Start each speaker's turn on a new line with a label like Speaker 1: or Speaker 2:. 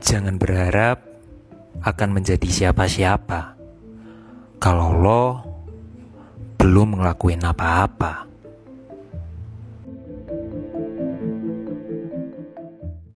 Speaker 1: Jangan berharap akan menjadi siapa-siapa kalau lo belum ngelakuin apa-apa.